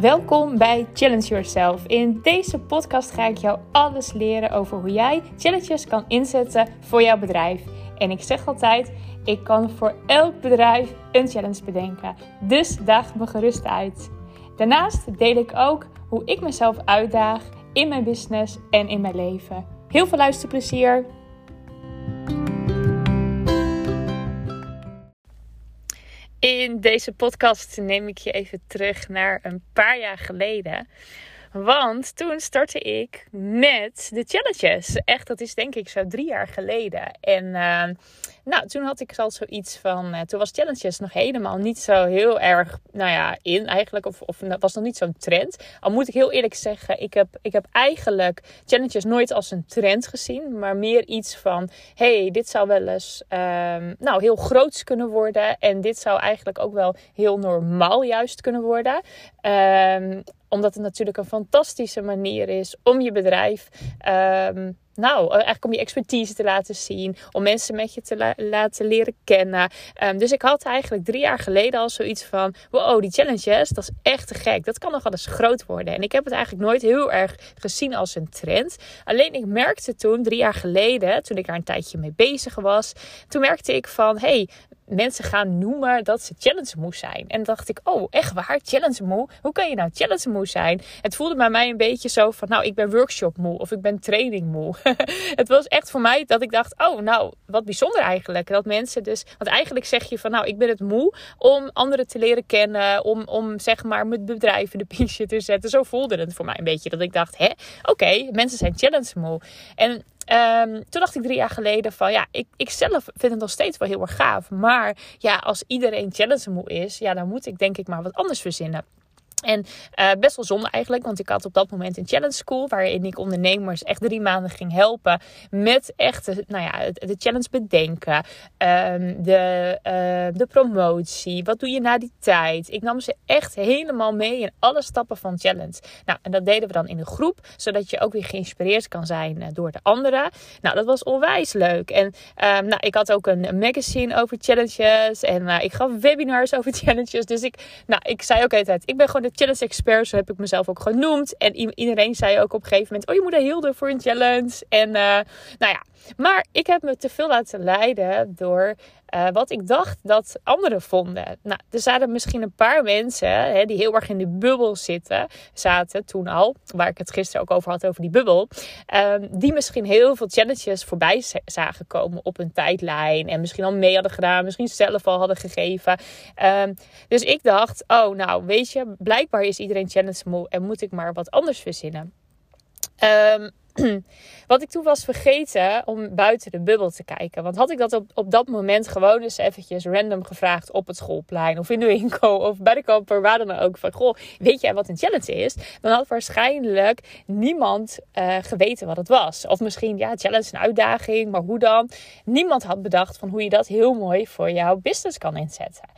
Welkom bij Challenge Yourself. In deze podcast ga ik jou alles leren over hoe jij challenges kan inzetten voor jouw bedrijf. En ik zeg altijd, ik kan voor elk bedrijf een challenge bedenken. Dus daag me gerust uit. Daarnaast deel ik ook hoe ik mezelf uitdaag in mijn business en in mijn leven. Heel veel luisterplezier! In deze podcast neem ik je even terug naar een paar jaar geleden. Want toen startte ik met de challenges. Echt, dat is denk ik zo drie jaar geleden. En uh, nou, toen had ik al zoiets van. Uh, toen was challenges nog helemaal niet zo heel erg, nou ja, in eigenlijk. Of, of was nog niet zo'n trend. Al moet ik heel eerlijk zeggen, ik heb, ik heb eigenlijk challenges nooit als een trend gezien. Maar meer iets van: hey, dit zou wel eens, um, nou, heel groots kunnen worden. En dit zou eigenlijk ook wel heel normaal juist kunnen worden. Um, omdat het natuurlijk een fantastische manier is om je bedrijf. Um, nou, eigenlijk om je expertise te laten zien. Om mensen met je te laten leren kennen. Um, dus ik had eigenlijk drie jaar geleden al zoiets van: wow, die challenges, dat is echt te gek. Dat kan nog wel eens groot worden. En ik heb het eigenlijk nooit heel erg gezien als een trend. Alleen ik merkte toen, drie jaar geleden, toen ik daar een tijdje mee bezig was. Toen merkte ik van: hey, mensen gaan noemen dat ze challenge moe zijn. En dacht ik, oh, echt waar? Challenge moe? Hoe kan je nou challenge moe zijn? Het voelde bij mij een beetje zo van, nou, ik ben workshop moe of ik ben training moe. het was echt voor mij dat ik dacht, oh, nou, wat bijzonder eigenlijk. Dat mensen dus, want eigenlijk zeg je van, nou, ik ben het moe om anderen te leren kennen, om, om zeg maar mijn bedrijf in de piesje te zetten. Zo voelde het voor mij een beetje. Dat ik dacht, hè, oké, mensen zijn challenge moe. En Um, toen dacht ik drie jaar geleden van ja, ik, ik zelf vind het nog steeds wel heel erg gaaf. Maar ja, als iedereen challenge moe is, ja, dan moet ik denk ik maar wat anders verzinnen. En uh, best wel zonde eigenlijk, want ik had op dat moment een challenge school waarin ik ondernemers echt drie maanden ging helpen met echt nou ja, de challenge bedenken, um, de, uh, de promotie, wat doe je na die tijd. Ik nam ze echt helemaal mee in alle stappen van challenge. Nou, en dat deden we dan in een groep, zodat je ook weer geïnspireerd kan zijn uh, door de anderen. Nou, dat was onwijs leuk. En um, nou, ik had ook een magazine over challenges en ik gaf webinars over challenges. Dus ik, nou, ik zei ook altijd, ik ben gewoon challenge expert, zo heb ik mezelf ook genoemd. En iedereen zei ook op een gegeven moment: Oh, je moet een heel voor een challenge. En uh, nou ja, maar ik heb me te veel laten leiden door uh, wat ik dacht dat anderen vonden. Nou, er zaten misschien een paar mensen hè, die heel erg in de bubbel zitten, zaten toen al, waar ik het gisteren ook over had, over die bubbel. Um, die misschien heel veel challenges voorbij zagen komen op een tijdlijn. En misschien al mee hadden gedaan, misschien zelf al hadden gegeven. Um, dus ik dacht, oh nou, weet je, blijkbaar is iedereen challenge moe en moet ik maar wat anders verzinnen. Um, Wat ik toen was vergeten om buiten de bubbel te kijken. Want had ik dat op, op dat moment gewoon eens eventjes random gevraagd op het schoolplein of in de winkel of bij de kapper, waar dan ook. Van goh, weet jij wat een challenge is? Dan had waarschijnlijk niemand uh, geweten wat het was. Of misschien, ja, challenge een uitdaging, maar hoe dan? Niemand had bedacht van hoe je dat heel mooi voor jouw business kan inzetten.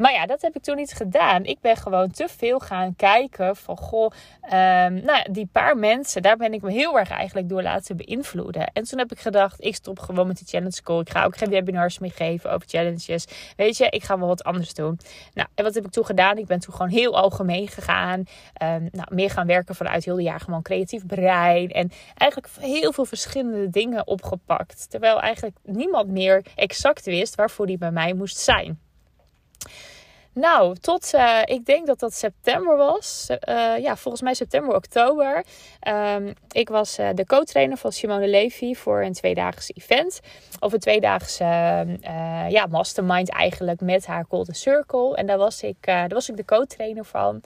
Maar ja, dat heb ik toen niet gedaan. Ik ben gewoon te veel gaan kijken van goh, um, nou, die paar mensen, daar ben ik me heel erg eigenlijk door laten beïnvloeden. En toen heb ik gedacht, ik stop gewoon met die challenge school. Ik ga ook geen webinars meer geven over challenges. Weet je, ik ga wel wat anders doen. Nou, en wat heb ik toen gedaan? Ik ben toen gewoon heel algemeen gegaan. Um, nou, meer gaan werken vanuit heel de jaar gewoon creatief brein. En eigenlijk heel veel verschillende dingen opgepakt. Terwijl eigenlijk niemand meer exact wist waarvoor die bij mij moest zijn. Nou, tot uh, ik denk dat dat september was. Uh, ja, volgens mij september, oktober. Um, ik was uh, de co-trainer van Simone Levy voor een tweedaagse event. Of een tweedaagse ja, mastermind eigenlijk met haar Golden Circle. En daar was ik, daar was ik de co-trainer van.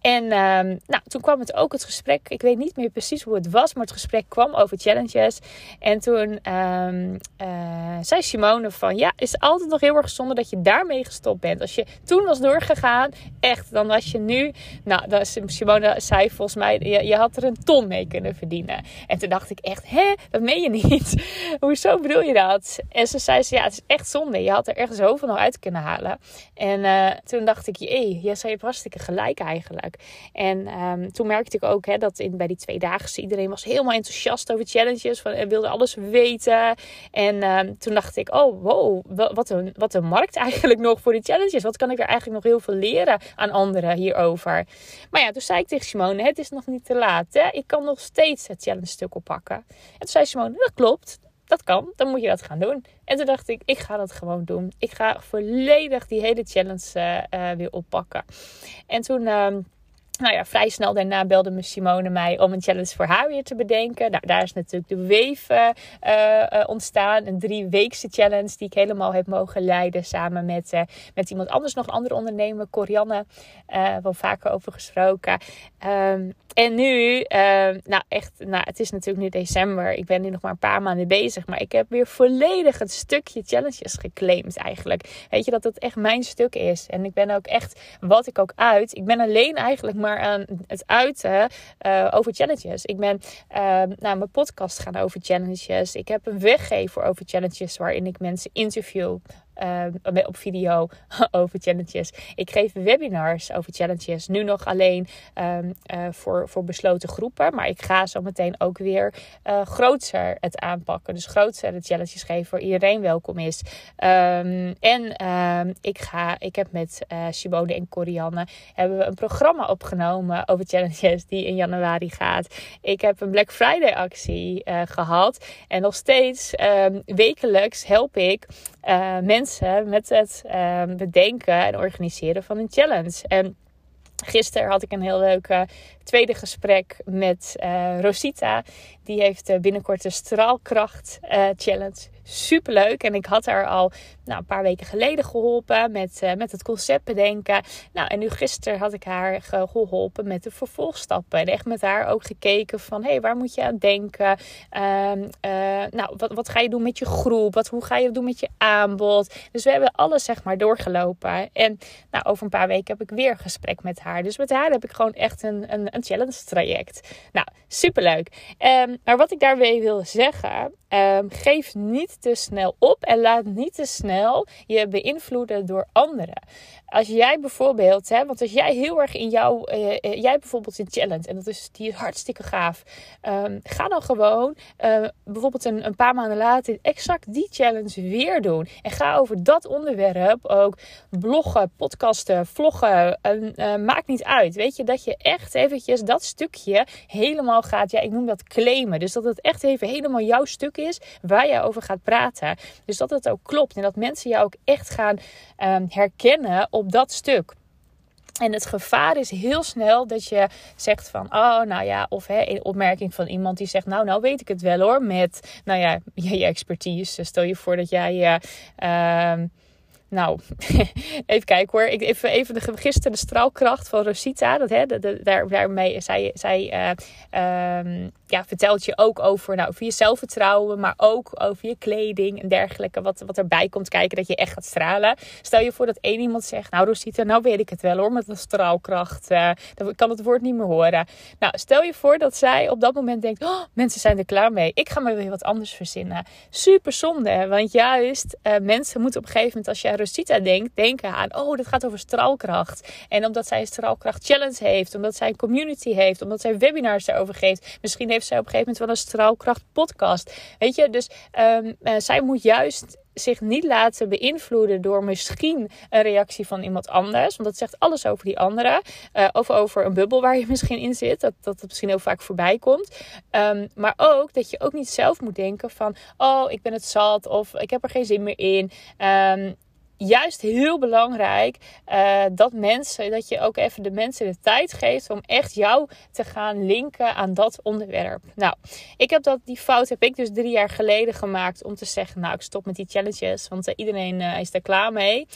En um, nou, toen kwam het ook het gesprek. Ik weet niet meer precies hoe het was, maar het gesprek kwam over challenges. En toen um, uh, zei Simone van ja, is altijd nog heel erg zonde dat je daarmee gestopt bent. Als je toen was doorgegaan, echt, dan was je nu. Nou, Simone zei volgens mij, je, je had er een ton mee kunnen verdienen. En toen dacht ik echt, hè, dat meen je niet. Hoezo bedoel je dat? En ze zei ze, ja, het is echt zonde. Je had er echt zoveel nog uit kunnen halen. En uh, toen dacht ik, jee, jij zei je hartstikke gelijk eigenlijk. En ehm, toen merkte ik ook hè, dat in, bij die tweedaagse iedereen was helemaal enthousiast over challenges. En wilde alles weten. En ehm, toen dacht ik, oh wow, wat een, wat markt eigenlijk nog voor die challenges. Wat kan ik er eigenlijk nog heel veel leren aan anderen hierover. Maar ja, toen zei ik tegen Simone, het is nog niet te laat. Hè? Ik kan nog steeds het challenge stuk oppakken. En toen zei Simone, dat klopt dat kan, dan moet je dat gaan doen. En toen dacht ik, ik ga dat gewoon doen. Ik ga volledig die hele challenge uh, weer oppakken. En toen. Uh, nou ja, vrij snel daarna belde me Simone mij om een challenge voor haar weer te bedenken. Nou, daar is natuurlijk de Wave uh, ontstaan. Een drieweekse challenge die ik helemaal heb mogen leiden. Samen met, uh, met iemand anders, nog een andere ondernemer, Corianne. wel vaker over gesproken. Um, en nu, uh, nou echt, nou, het is natuurlijk nu december. Ik ben nu nog maar een paar maanden bezig. Maar ik heb weer volledig het stukje challenges geclaimd eigenlijk. Weet je dat het echt mijn stuk is. En ik ben ook echt, wat ik ook uit. Ik ben alleen eigenlijk maar aan het uiten uh, over challenges. Ik ben uh, naar mijn podcast gaan over challenges. Ik heb een weggever over challenges waarin ik mensen interview. Uh, op video over challenges. Ik geef webinars over challenges. Nu nog alleen um, uh, voor, voor besloten groepen. Maar ik ga zo meteen ook weer uh, groter het aanpakken. Dus groter de challenges geven waar iedereen welkom is. Um, en ik, ga, ik heb met Simone en Corianne hebben we een programma opgenomen over challenges die in januari gaat. Ik heb een Black Friday actie gehad. En nog steeds wekelijks help ik mensen met het ehm, bedenken en organiseren van een challenge. En Gisteren had ik een heel leuk uh, tweede gesprek met uh, Rosita. Die heeft uh, binnenkort de Straalkracht Challenge superleuk. En ik had haar al nou, een paar weken geleden geholpen met, uh, met het concept bedenken. Nou, en nu gisteren had ik haar geholpen met de vervolgstappen. En echt met haar ook gekeken van, hé, hey, waar moet je aan denken? Uh, uh, nou, wat, wat ga je doen met je groep? Wat, hoe ga je doen met je aanbod? Dus we hebben alles, zeg maar, doorgelopen. En nou, over een paar weken heb ik weer een gesprek met haar. Dus met haar heb ik gewoon echt een, een, een challenge traject. Nou, superleuk. Um, maar wat ik daarmee wil zeggen, um, geef niet te snel op en laat niet te snel je beïnvloeden door anderen. Als jij bijvoorbeeld, hè, want als jij heel erg in jouw, uh, jij bijvoorbeeld in challenge en dat is die hartstikke gaaf, um, ga dan gewoon uh, bijvoorbeeld een, een, paar maanden later exact die challenge weer doen. En ga over dat onderwerp ook bloggen, podcasten, vloggen, uh, maakt niet uit, weet je, dat je echt eventjes dat stukje helemaal gaat, ja, ik noem dat claimen, dus dat het echt even helemaal jouw stuk is waar jij over gaat praten, dus dat het ook klopt en dat mensen jou ook echt gaan um, herkennen op dat stuk. En het gevaar is heel snel dat je zegt van, oh, nou ja, of hè, een opmerking van iemand die zegt, nou, nou weet ik het wel hoor, met, nou ja, je, expertise. Stel je voor dat jij, uh, nou, even kijken hoor. Ik, even, even de, gisteren de straalkracht van Rosita. Dat, hè, de, daar, daarmee, zij, zij ja, vertelt je ook over, nou, over je zelfvertrouwen, maar ook over je kleding en dergelijke. Wat, wat erbij komt kijken dat je echt gaat stralen. Stel je voor dat één iemand zegt, nou Rosita, nou weet ik het wel hoor, met de straalkracht. Uh, dan kan het woord niet meer horen. Nou, stel je voor dat zij op dat moment denkt, oh, mensen zijn er klaar mee. Ik ga maar weer wat anders verzinnen. Super zonde, want juist uh, mensen moeten op een gegeven moment, als jij Rosita denkt, denken aan, oh, dat gaat over straalkracht. En omdat zij een straalkracht challenge heeft, omdat zij een community heeft, omdat zij webinars erover geeft, misschien heeft zij op een gegeven moment wel een straalkracht podcast. Weet je, dus um, uh, zij moet juist zich niet laten beïnvloeden door misschien een reactie van iemand anders. Want dat zegt alles over die andere. Uh, of over een bubbel waar je misschien in zit. Dat, dat misschien heel vaak voorbij komt. Um, maar ook dat je ook niet zelf moet denken van... Oh, ik ben het zat. Of ik heb er geen zin meer in. Um, juist heel belangrijk uh, dat mensen, dat je ook even de mensen de tijd geeft om echt jou te gaan linken aan dat onderwerp. Nou, ik heb dat, die fout heb ik dus drie jaar geleden gemaakt om te zeggen, nou, ik stop met die challenges, want uh, iedereen uh, is er klaar mee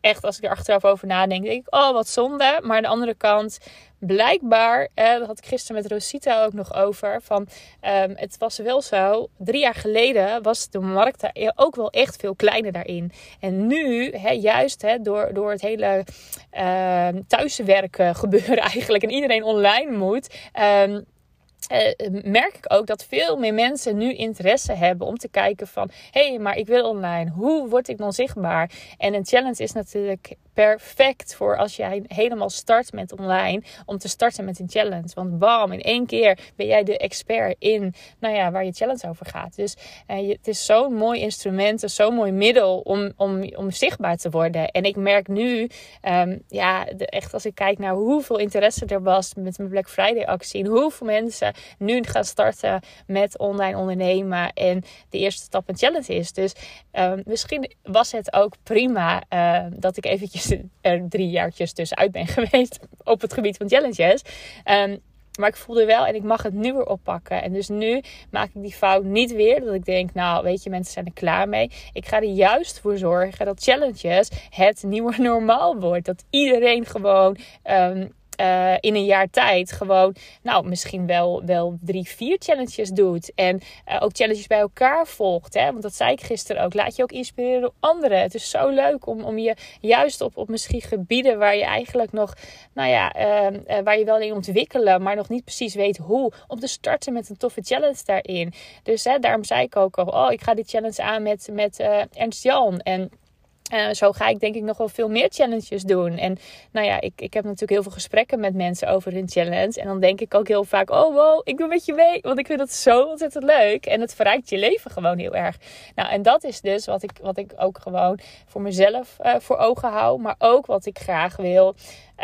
echt, als ik er achteraf over nadenk, denk ik, oh wat zonde. Maar aan de andere kant, blijkbaar, dat had ik gisteren met Rosita ook nog over. Van, um, het was wel zo, drie jaar geleden was de markt daar ook wel echt veel kleiner daarin. En nu, hè, juist hè, door, door het hele uh, thuiswerken gebeuren eigenlijk en iedereen online moet. Um, uh, merk ik ook dat veel meer mensen nu interesse hebben om te kijken van... hé, hey, maar ik wil online. Hoe word ik dan zichtbaar? En een challenge is natuurlijk perfect voor als jij helemaal start met online. Om te starten met een challenge. Want bam, in één keer ben jij de expert in nou ja, waar je challenge over gaat. Dus uh, het is zo'n mooi instrument, zo'n mooi middel om, om, om zichtbaar te worden. En ik merk nu, um, ja, de, echt als ik kijk naar hoeveel interesse er was met mijn Black Friday actie. En hoeveel mensen nu gaan starten met online ondernemen. En de eerste stap een challenge is. Dus um, misschien was het ook prima uh, dat ik eventjes er drie jaartjes tussenuit ben geweest op het gebied van challenges. Um, maar ik voelde wel en ik mag het nu weer oppakken. En dus nu maak ik die fout niet weer. Dat ik denk, nou weet je, mensen zijn er klaar mee. Ik ga er juist voor zorgen dat challenges het nieuwe normaal wordt. Dat iedereen gewoon um, uh, in een jaar tijd gewoon, nou, misschien wel, wel drie, vier challenges doet. En uh, ook challenges bij elkaar volgt. Hè? Want dat zei ik gisteren ook. Laat je ook inspireren door anderen. Het is zo leuk om, om je juist op, op misschien gebieden waar je eigenlijk nog, nou ja, uh, waar je wel in ontwikkelen, maar nog niet precies weet hoe, om te starten met een toffe challenge daarin. Dus hè, daarom zei ik ook al, oh, ik ga die challenge aan met, met Ernst Jan. En uh, zo ga ik denk ik nog wel veel meer challenges doen. En nou ja, ik, ik heb natuurlijk heel veel gesprekken met mensen over hun challenge. En dan denk ik ook heel vaak, oh wow, ik doe met je mee. Want ik vind dat zo ontzettend leuk. En het verrijkt je leven gewoon heel erg. Nou, en dat is dus wat ik, wat ik ook gewoon voor mezelf uh, voor ogen hou. Maar ook wat ik graag wil.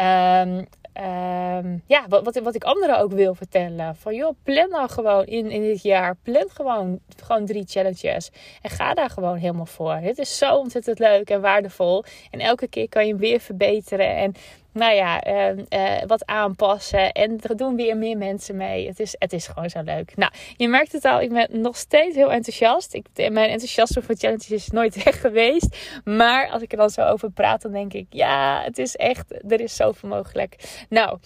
Um, Um, ja, wat, wat, wat, ik anderen ook wil vertellen. Van joh, plan nou gewoon in, in dit jaar. Plan gewoon, gewoon drie challenges. En ga daar gewoon helemaal voor. Het is zo ontzettend leuk en waardevol. En elke keer kan je hem weer verbeteren. En nou ja, uh, uh, wat aanpassen. En er doen weer meer mensen mee. Het is, het is gewoon zo leuk. Nou, je merkt het al, ik ben nog steeds heel enthousiast. Ik, mijn enthousiasme voor challenges is nooit weg geweest. Maar als ik er dan zo over praat, dan denk ik, ja, het is echt, er is zoveel mogelijk. Nou,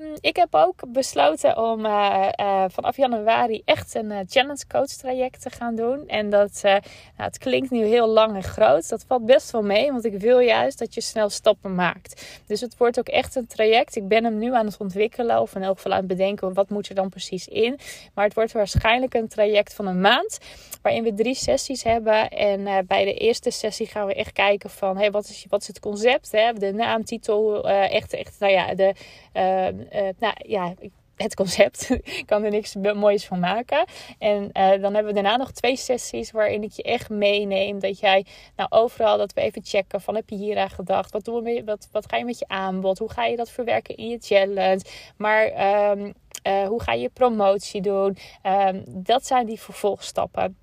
um, ik heb ook besloten om uh, vanaf januari echt een challenge coach traject te gaan doen. En dat, nou, het klinkt nu heel lang en groot. Dat valt best wel mee, want ik wil juist dat je snel stappen maakt. Het wordt ook echt een traject. Ik ben hem nu aan het ontwikkelen of in elk geval aan het bedenken wat moet er dan precies in. Maar het wordt waarschijnlijk een traject van een maand waarin we drie sessies hebben. En uh, bij de eerste sessie gaan we echt kijken van hey, wat, is, wat is het concept? Hè? De naam, titel, uh, echt, echt, nou ja, de, uh, nou ja, het concept. ik kan er niks moois van maken. En uh, dan hebben we daarna nog twee sessies waarin ik je echt meeneem. Dat jij nou overal dat we even checken van heb je hier aan gedacht? Wat, doen we, wat, wat ga je met je aanbod? Hoe ga je dat verwerken in je challenge? Maar um, uh, hoe ga je promotie doen? Um, dat zijn die vervolgstappen.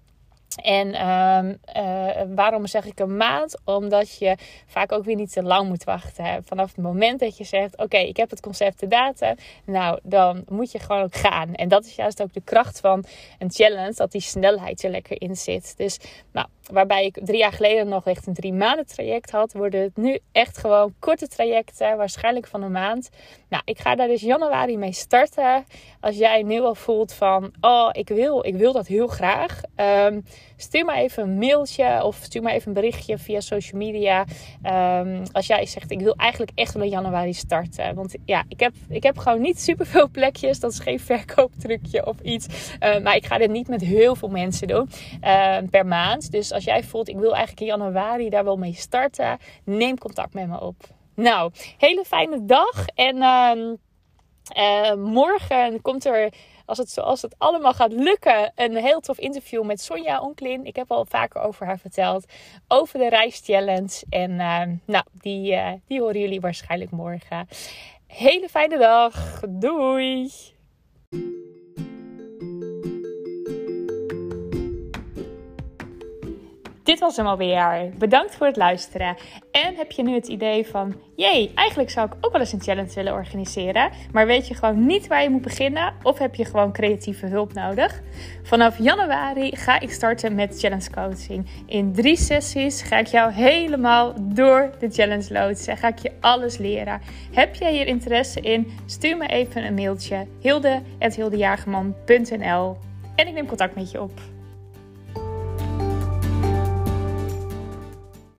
En um, uh, waarom zeg ik een maand? Omdat je vaak ook weer niet te lang moet wachten. Vanaf het moment dat je zegt: Oké, ik heb het concept de data. Nou, dan moet je gewoon ook gaan. En dat is juist ook de kracht van een challenge: dat die snelheid er lekker in zit. Dus, nou, waarbij ik drie jaar geleden nog echt een drie maanden traject had, worden het nu echt gewoon korte trajecten, waarschijnlijk van een maand. Nou, ik ga daar dus januari mee starten. Als jij nu al voelt van: Oh, ik wil, ik wil dat heel graag. Um, stuur me even een mailtje of stuur me even een berichtje via social media. Um, als jij zegt, ik wil eigenlijk echt wel in januari starten. Want ja, ik heb, ik heb gewoon niet super veel plekjes. Dat is geen verkooptrucje of iets. Uh, maar ik ga dit niet met heel veel mensen doen uh, per maand. Dus als jij voelt, ik wil eigenlijk in januari daar wel mee starten, neem contact met me op. Nou, hele fijne dag. En uh, morgen komt er als het zoals het allemaal gaat lukken, een heel tof interview met Sonja Onklin. Ik heb al vaker over haar verteld. Over de reischallenge. En uh, nou, die, uh, die horen jullie waarschijnlijk morgen. Hele fijne dag. Doei! Dit was hem alweer. Bedankt voor het luisteren. En heb je nu het idee van: jee, eigenlijk zou ik ook wel eens een challenge willen organiseren, maar weet je gewoon niet waar je moet beginnen? Of heb je gewoon creatieve hulp nodig? Vanaf januari ga ik starten met challenge coaching. In drie sessies ga ik jou helemaal door de challenge loodsen. Ga ik je alles leren. Heb jij hier interesse in? Stuur me even een mailtje: hilde.hildejagerman.nl en ik neem contact met je op.